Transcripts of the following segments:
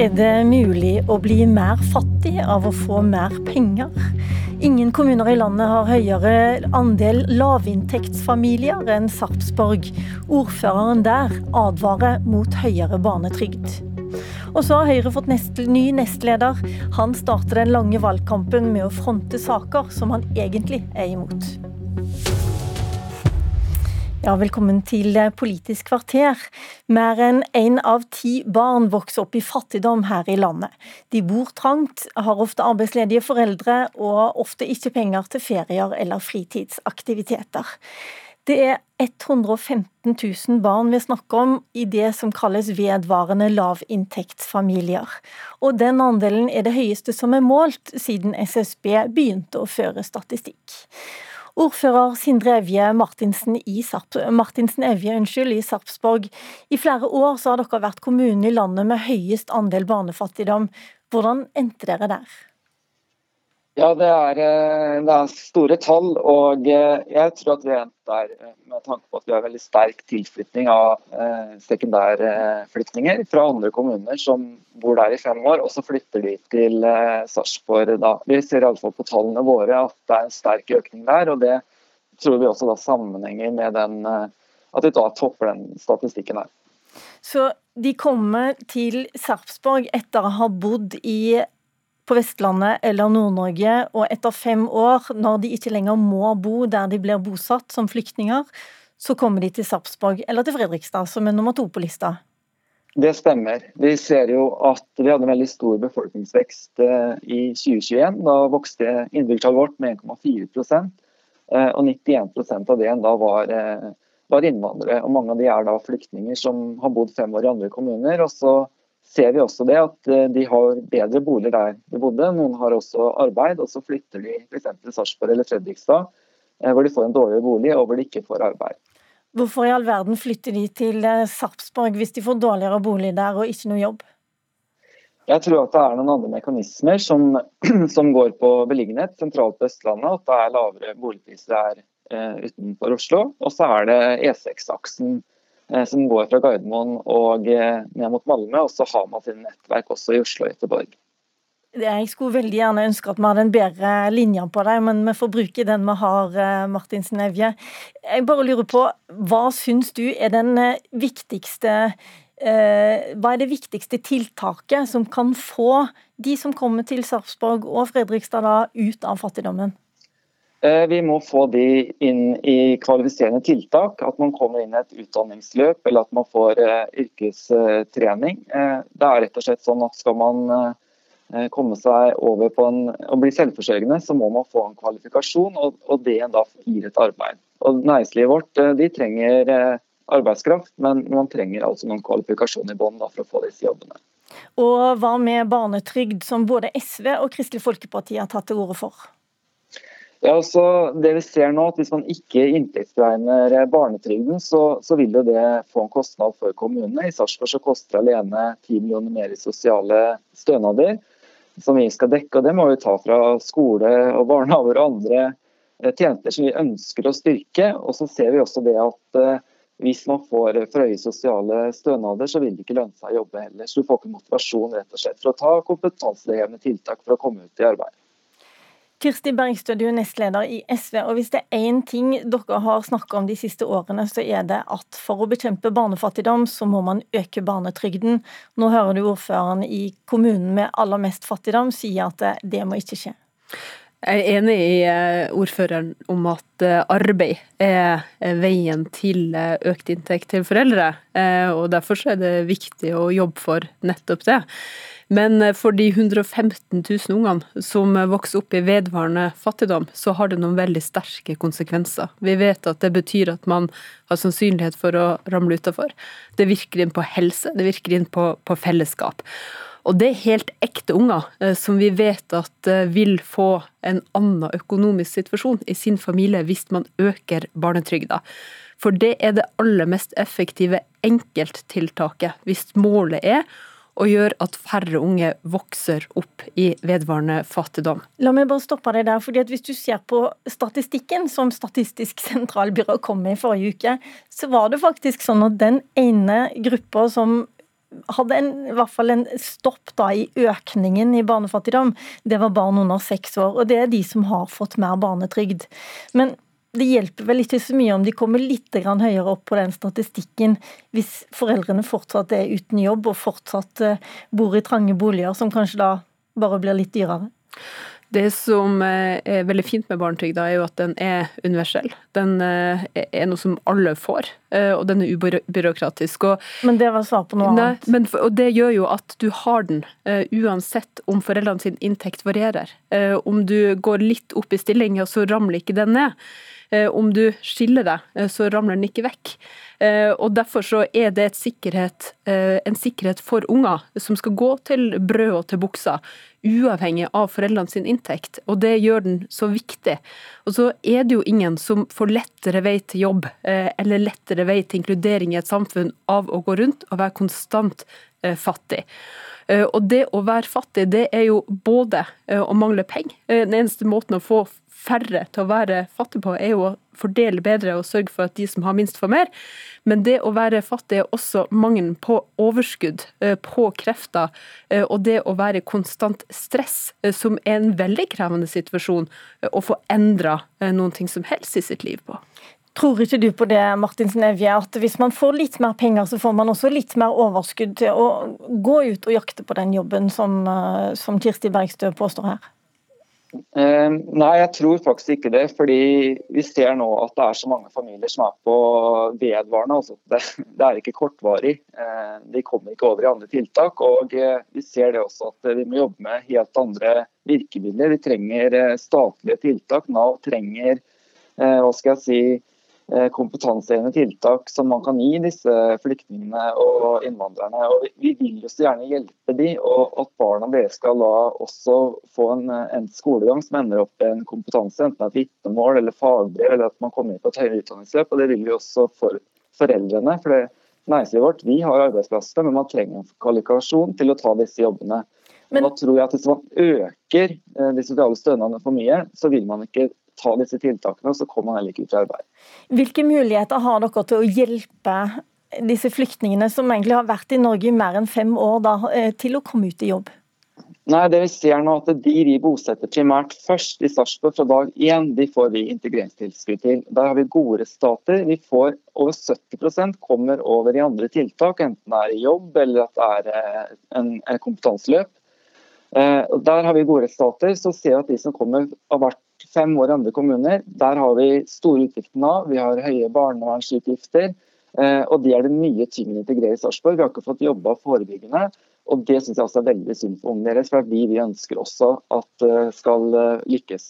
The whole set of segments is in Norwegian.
Er det mulig å bli mer fattig av å få mer penger? Ingen kommuner i landet har høyere andel lavinntektsfamilier enn Sarpsborg. Ordføreren der advarer mot høyere barnetrygd. Og så har Høyre fått nest, ny nestleder. Han starter den lange valgkampen med å fronte saker som han egentlig er imot. Ja, velkommen til Politisk kvarter. Mer enn én av ti barn vokser opp i fattigdom her i landet. De bor trangt, har ofte arbeidsledige foreldre og ofte ikke penger til ferier eller fritidsaktiviteter. Det er 115 000 barn vi snakker om i det som kalles vedvarende lavinntektsfamilier. Og den andelen er det høyeste som er målt siden SSB begynte å føre statistikk. Ordfører Sindre Evje Martinsen, i Sarp Martinsen Evje unnskyld, i Sarpsborg. I flere år har dere vært kommunen i landet med høyest andel barnefattigdom. Hvordan endte dere der? Ja, det er, eh, det er, store tall. Og eh, jeg tror at vi er eh, med tanke på at vi har veldig sterk tilflytning av sekundærflyktninger fra andre kommuner som bor der i fem år, og så flytter de til Sarpsborg da. Vi ser iallfall på tallene våre at det er en sterk økning der. og det tror vi også da sammenhenger med den, at vi da topper den statistikken her. Så de kommer til Sarpsborg etter å ha bodd i på Vestlandet eller Nord-Norge, og etter fem år, når de ikke lenger må bo der de blir bosatt som flyktninger, så kommer de til Sarpsborg eller til Fredrikstad, som er nummer to på lista. Det stemmer. Vi ser jo at vi hadde en veldig stor befolkningsvekst eh, i 2021. Da vokste innbyggertallet vårt med 1,4 eh, og 91% av det da var, eh, var innvandrere. og Mange av de er da flyktninger som har bodd fem år i andre kommuner. og så ser vi også det at eh, de har bedre boliger der de bodde. Noen har også arbeid, og så flytter de f.eks. til Sarpsborg eller Fredrikstad, eh, hvor de får en dårligere bolig og hvor de ikke får arbeid. Hvorfor i all verden flytter de til eh, Sarpsborg hvis de får dårligere bolig der og ikke noe jobb? Jeg tror at det er noen andre mekanismer som, som går på beliggenhet sentralt på Østlandet. At det er lavere boligpriser eh, utenfor Oslo. Og så er det E6-aksen Eh, som går fra Gardermoen og eh, ned mot Malmö. Og så har man sine nettverk også i Oslo og Göteborg. Jeg skulle veldig gjerne ønske at vi hadde en bedre linje på deg, men vi får bruke den vi har, eh, Martinsen Evje. Jeg bare lurer på, hva syns du er den viktigste hva er det viktigste tiltaket som kan få de som kommer til Sarpsborg og Fredrikstad da, ut av fattigdommen? Eh, vi må få de inn i kvalifiserende tiltak. At man kommer inn i et utdanningsløp eller at man får eh, yrkestrening. Eh, det er rett og slett sånn at Skal man komme seg over på en, og bli selvforsørgende, så må man få en kvalifikasjon, og, det da gir et arbeid. Og Næringslivet vårt de trenger arbeidskraft, men man trenger altså noen kvalifikasjoner i bånn for å få disse jobbene. Og Hva med barnetrygd, som både SV og Kristelig Folkeparti har tatt til orde for? Ja, så det vi ser nå, at Hvis man ikke inntektsregner barnetrygden, så, så, vil jo det få en kostnad for kommunene. I Sarpsborg så koster det alene 10 millioner mer i sosiale stønader som vi skal dekke. og Det må vi ta fra skole, og barnehager og andre eh, tjenester som vi ønsker å styrke. Og så ser vi også det at eh, hvis man får for høye sosiale stønader, så vil det ikke lønne seg å jobbe heller. Så du får ikke motivasjon rett og slett for å ta kompetansehevende tiltak for å komme ut i arbeid. Kirsti Bergstø, du er nestleder i SV. og Hvis det er én ting dere har snakka om de siste årene, så er det at for å bekjempe barnefattigdom, så må man øke barnetrygden. Nå hører du ordføreren i kommunen med aller mest fattigdom si at det må ikke skje. Jeg er enig i eh, ordføreren om at eh, arbeid er veien til eh, økt inntekt til foreldre, og derfor er det viktig å jobbe for nettopp det. Men eh, for de 115 000 ungene som vokser opp i vedvarende fattigdom, så har det noen veldig sterke konsekvenser. Vi vet at det betyr at man har sannsynlighet for å ramle utafor. Det virker inn på helse, det virker inn på, på fellesskap. Og det er helt ekte unger eh, som vi vet at eh, vil få en annen økonomisk situasjon i sin familie hvis man øker barnetrygda. For det er det aller mest effektive enkelttiltaket hvis målet er og gjør at færre unge vokser opp i vedvarende fattigdom. La meg bare stoppe deg der, fordi Hvis du ser på statistikken som Statistisk sentralbyrå kom med i forrige uke, så var det faktisk sånn at den ene gruppa som hadde en, i hvert fall en stopp da i økningen i barnefattigdom, det var barn under seks år. Og det er de som har fått mer barnetrygd. Men det hjelper vel ikke så mye om de kommer litt høyere opp på den statistikken hvis foreldrene fortsatt er uten jobb og fortsatt eh, bor i trange boliger, som kanskje da bare blir litt dyrere? Det som eh, er veldig fint med barnetrygda, er jo at den er universell. Den eh, er noe som alle får, eh, og den er ubyråkratisk. Og, men det var svar på noe nei, annet. Men, og det gjør jo at du har den uansett om foreldrene sin inntekt varierer. Om du går litt opp i stilling, så ramler ikke den ned. Om du skiller deg, så ramler den ikke vekk. Og Derfor så er det sikkerhet, en sikkerhet for unger, som skal gå til brød og til buksa uavhengig av foreldrene sin inntekt, og det gjør den så viktig. Og så er det jo ingen som får lettere vei til jobb eh, eller lettere vei til inkludering i et samfunn av å gå rundt og være konstant eh, fattig. Eh, og det å være fattig, det er jo både å mangle penger. Den eneste måten å få færre til å være fattig på, er jo å fordele bedre og sørge for at de som har minst, får mer. Men det å være fattig er også mangelen på overskudd, eh, på krefter, eh, og det å være konstant stress, eh, som er en veldig krevende situasjon å få endra noen ting som helst i sitt liv på. Tror ikke du på det, Martinsen Evje, at hvis man får litt mer penger, så får man også litt mer overskudd til å gå ut og jakte på den jobben som, som Kirsti Bergstø påstår her? Uh, nei, jeg tror faktisk ikke det. fordi vi ser nå at det er så mange familier som er på vedvarende. Altså. Det, det, er ikke kortvarig. Uh, de kommer ikke over i andre tiltak. Og uh, vi ser det også at vi må jobbe med helt andre virkemidler. Vi trenger eh, statlige tiltak. Nav trenger hva skal jeg si, Eh, kompetansehevende tiltak som man kan gi disse flyktningene og innvandrerne. Og vi vil jo så gjerne hjelpe de, og at barna deres skal da også få en, en skolegang som ender opp i en kompetanse, enten et vitnemål eller fagbrev, eller at man kommer inn på et høyere utdanningsløp. og Det vil vi også for foreldrene. for det Næringslivet vårt vi har arbeidsplasser, men man trenger en kvalifikasjon til å ta disse jobbene. Men, da tror jeg at Hvis man øker eh, de sosiale stønadene for mye, så vil man ikke ta disse tiltakene, så kommer man heller ikke ut i arbeid. Hvilke muligheter har dere til å hjelpe disse flyktningene som egentlig har vært i Norge i mer enn fem år, da, eh, til å komme ut i jobb? Nei, det vi ser nå at De vi bosetter primært først i Sarpsborg fra dag én, de får vi integreringstilskudd til. Der har vi gode resultater. Vi får Over 70% kommer over i andre tiltak, enten det er i jobb eller at det er eh, en, en kompetanseløp. Eh, der har vi gode resultater. Så ser vi at de som kommer har vært fem år i andre kommuner. Der har vi store utgifter nå. Vi har høye barnevernsutgifter. Eh, og det er det mye tyngre å integrere i Sarpsborg. Vi har ikke fått jobba forebyggende. Og det syns jeg også er veldig synd for ungene deres, for vi, vi ønsker også at uh, skal uh, lykkes.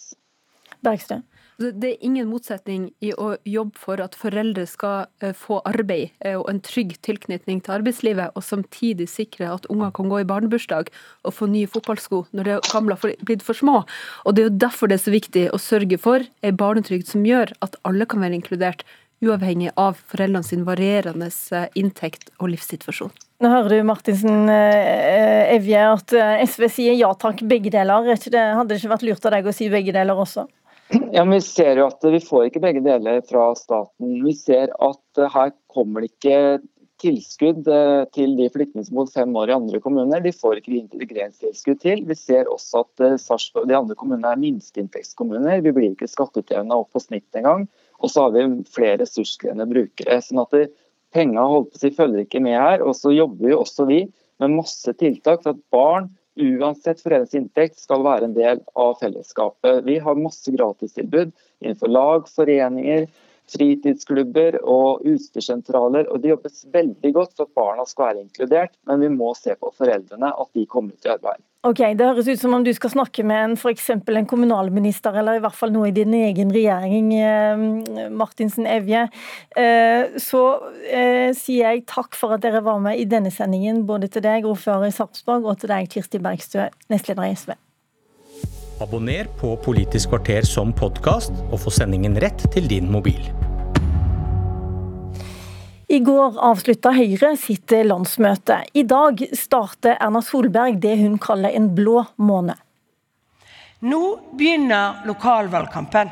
Bergstø. Det er ingen motsetning i å jobbe for at foreldre skal eh, få arbeid eh, og en trygg tilknytning til arbeidslivet, og samtidig sikre at unger kan gå i barnebursdag og få nye fotballsko når de gamle har blitt for små. Og Det er jo derfor det er så viktig å sørge for en barnetrygd som gjør at alle kan være inkludert, uavhengig av foreldrene sin varierende eh, inntekt og livssituasjon. Nå hører du Martinsen Evje at SV sier ja takk, begge deler. Hadde det ikke vært lurt av deg å si begge deler også? Ja, men Vi ser jo at vi får ikke begge deler fra staten. Vi ser at her kommer det ikke tilskudd eh, til de flyktningene som har bodd fem år i andre kommuner. De får ikke integreringstilskudd til. Vi ser også at eh, de andre kommunene er minsteinntektskommuner. Vi blir ikke skatteutjevna opp på snitt engang. Og så har vi flere ressurskrevende brukere. sånn at Penga følger ikke med her. Og så jobber jo også vi med masse tiltak for at barn uansett foreldres inntekt, skal være en del av fellesskapet. Vi har masse gratistilbud innenfor lag, foreninger, fritidsklubber og utstyrssentraler. og Det jobbes veldig godt for at barna skal være inkludert, men vi må se på foreldrene, at de kommer ut i arbeid. Ok, Det høres ut som om du skal snakke med en, for en kommunalminister, eller i hvert fall noe i din egen regjering, eh, Martinsen Evje. Eh, så eh, sier jeg takk for at dere var med i denne sendingen, både til deg, ordfører i Sarpsborg, og til deg, Kirsti Bergstø, nestleder i SV. Abonner på Politisk kvarter som podkast, og få sendingen rett til din mobil. I går avslutta Høyre sitt landsmøte. I dag starter Erna Solberg det hun kaller en blå måned. Nå begynner lokalvalgkampen.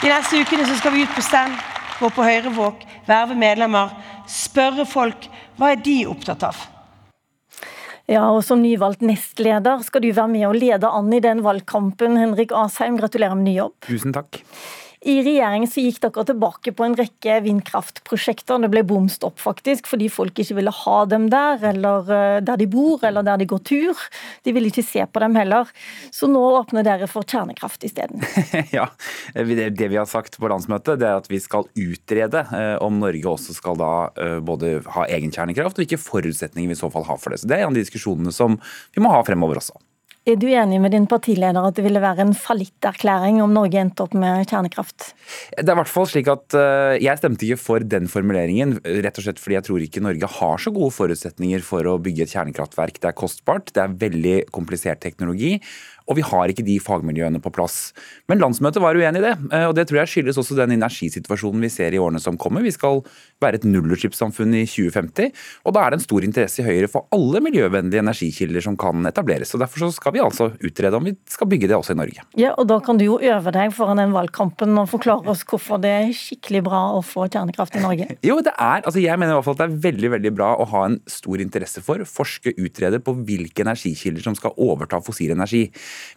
De neste ukene skal vi ut på stand, gå på Høyrevåg, verve medlemmer, spørre folk hva er de opptatt av. Ja, og Som nyvalgt nestleder skal du være med og lede an i den valgkampen. Henrik Asheim, gratulerer med ny jobb. Tusen takk. I regjering så gikk dere tilbake på en rekke vindkraftprosjekter. Det ble bomstopp, faktisk, fordi folk ikke ville ha dem der, eller eh, der de bor, eller der de går tur. De ville ikke se på dem heller. Så nå åpner dere for kjernekraft isteden. ja, det vi har sagt på landsmøtet, det er at vi skal utrede eh, om Norge også skal da eh, både ha egen kjernekraft, og hvilke forutsetninger vi i så fall har for det. Så Det er en av de diskusjonene som vi må ha fremover også. Er du enig med din partileder at det ville være en fallitterklæring om Norge endte opp med kjernekraft? Det er i hvert fall slik at uh, Jeg stemte ikke for den formuleringen, rett og slett fordi jeg tror ikke Norge har så gode forutsetninger for å bygge et kjernekraftverk. Det er kostbart, det er veldig komplisert teknologi, og vi har ikke de fagmiljøene på plass. Men landsmøtet var uenig i det, eh, og det tror jeg skyldes også den energisituasjonen vi ser i årene som kommer. Vi skal være et nullutslippssamfunn i 2050, og da er det en stor interesse i Høyre for alle miljøvennlige energikilder som kan etableres. og Derfor skal vi altså utrede om vi skal bygge det også i Norge. Ja, og Da kan du jo øve deg foran den valgkampen og forklare oss hvorfor det er skikkelig bra å få kjernekraft i Norge. Jo, det er, altså jeg mener i hvert fall at det er veldig veldig bra å ha en stor interesse for, forske, utrede på hvilke energikilder som skal overta fossil energi.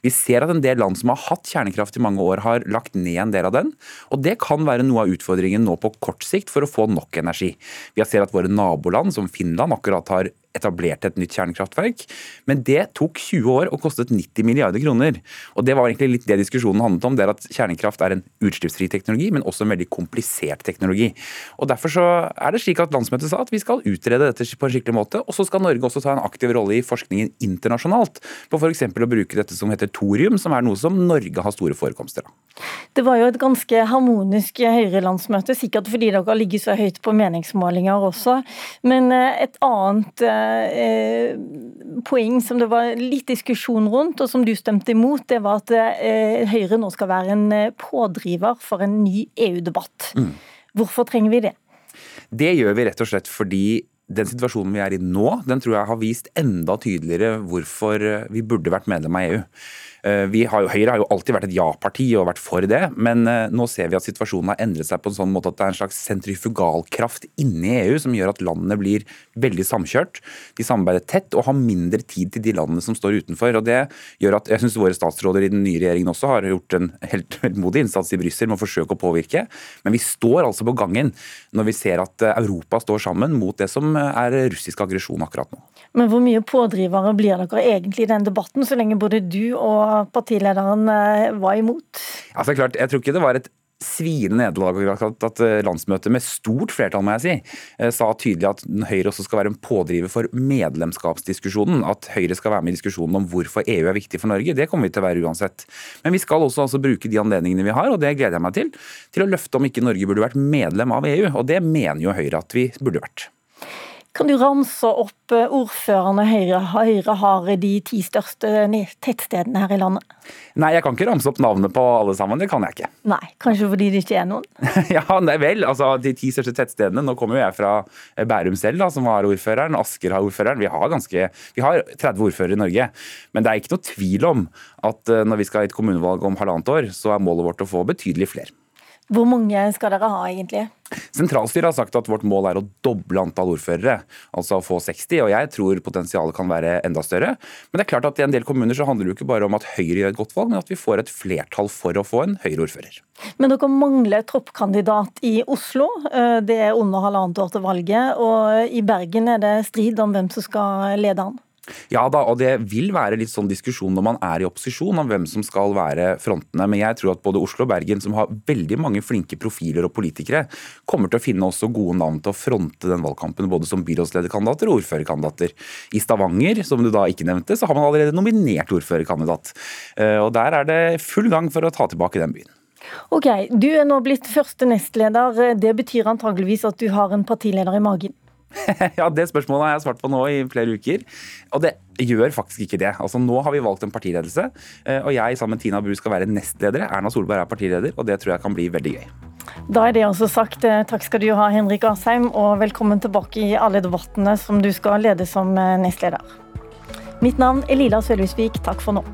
Vi ser at en del land som har hatt kjernekraft i mange år, har lagt ned en del av den. Og det kan være noe av utfordringen nå på kort sikt for å få nok energi. Vi ser at våre naboland, som Finland, akkurat har etablerte et nytt kjernekraftverk. Men det tok 20 år og kostet 90 milliarder kroner. Og Det var egentlig litt det diskusjonen handlet om. det er at Kjernekraft er en utslippsfri teknologi, men også en veldig komplisert teknologi. Og Derfor så er det slik at landsmøtet sa at vi skal utrede dette på en skikkelig måte. Og så skal Norge også ta en aktiv rolle i forskningen internasjonalt. På f.eks. å bruke dette som heter thorium, som er noe som Norge har store forekomster av. Det var jo et ganske harmonisk Høyre-landsmøte, sikkert fordi dere har ligget så høyt på meningsmålinger også. Men eh, et annet eh, eh, poeng som det var litt diskusjon rundt, og som du stemte imot, det var at eh, Høyre nå skal være en pådriver for en ny EU-debatt. Mm. Hvorfor trenger vi det? Det gjør vi rett og slett fordi den situasjonen vi er i nå, den tror jeg har vist enda tydeligere hvorfor vi burde vært medlem av EU. Eh, har jo, Høyre har jo alltid vært et ja-parti og vært for det, men eh, nå ser vi at situasjonen har endret seg på en sånn måte at det er en slags sentrifugalkraft inni EU som gjør at landene blir veldig samkjørt. De samarbeider tett og har mindre tid til de landene som står utenfor. og Det gjør at jeg synes våre statsråder i den nye regjeringen også har gjort en helt modig innsats i Brussel med å forsøke å påvirke. Men vi står altså på gangen når vi ser at eh, Europa står sammen mot det som er russisk aggresjon akkurat nå. Men hvor mye pådrivere blir dere egentlig i den debatten, så lenge både du og partilederen eh, var imot? Altså klart, Jeg tror ikke det var et sviende nederlag at landsmøtet med stort flertall må jeg si, eh, sa tydelig at Høyre også skal være en pådriver for medlemskapsdiskusjonen. At Høyre skal være med i diskusjonen om hvorfor EU er viktig for Norge. Det kommer vi til å være uansett. Men vi skal også altså bruke de anledningene vi har, og det gleder jeg meg til, til å løfte om ikke Norge burde vært medlem av EU. Og det mener jo Høyre at vi burde vært. Kan du ramse opp eh, ordførerne Høyre, Høyre har i de ti største tettstedene her i landet? Nei, jeg kan ikke ramse opp navnet på alle sammen. Det kan jeg ikke. Nei, Kanskje fordi det ikke er noen? ja, nei vel. Altså, de ti største tettstedene. Nå kommer jo jeg fra eh, Bærum selv, da, som har ordføreren. Asker har ordføreren. Vi har, ganske, vi har 30 ordførere i Norge. Men det er ikke noe tvil om at eh, når vi skal ha et kommunevalg om halvannet år, så er målet vårt å få betydelig flere. Hvor mange skal dere ha, egentlig? Sentralstyret har sagt at vårt mål er å doble antall ordførere, altså å få 60. og Jeg tror potensialet kan være enda større. Men det er klart at i en del kommuner så handler det jo ikke bare om at Høyre gjør et godt valg, men at vi får et flertall for å få en Høyre-ordfører. Men dere mangler troppkandidat i Oslo. Eh, det er under halvannet år til valget. Og i Bergen er det strid om hvem som skal lede an. Ja da, og det vil være litt sånn diskusjon når man er i opposisjon om hvem som skal være frontene. Men jeg tror at både Oslo og Bergen, som har veldig mange flinke profiler og politikere, kommer til å finne også gode navn til å fronte den valgkampen, både som byrådslederkandidater og ordførerkandidater. I Stavanger, som du da ikke nevnte, så har man allerede nominert ordførerkandidat. Eh, og der er det full gang for å ta tilbake den byen. Ok, Du er nå blitt første nestleder. Det betyr antageligvis at du har en partileder i magen? ja, Det spørsmålet har jeg svart på nå i flere uker. Og det gjør faktisk ikke det. Altså Nå har vi valgt en partiledelse, eh, og jeg sammen med Tina Bru skal være nestledere. Erna Solberg er partileder, og det tror jeg kan bli veldig gøy. Da er det også sagt. Eh, takk skal du ha, Henrik Asheim, og velkommen tilbake i alle debattene som du skal lede som eh, nestleder. Mitt navn er Lila Sølhusvik. Takk for nå.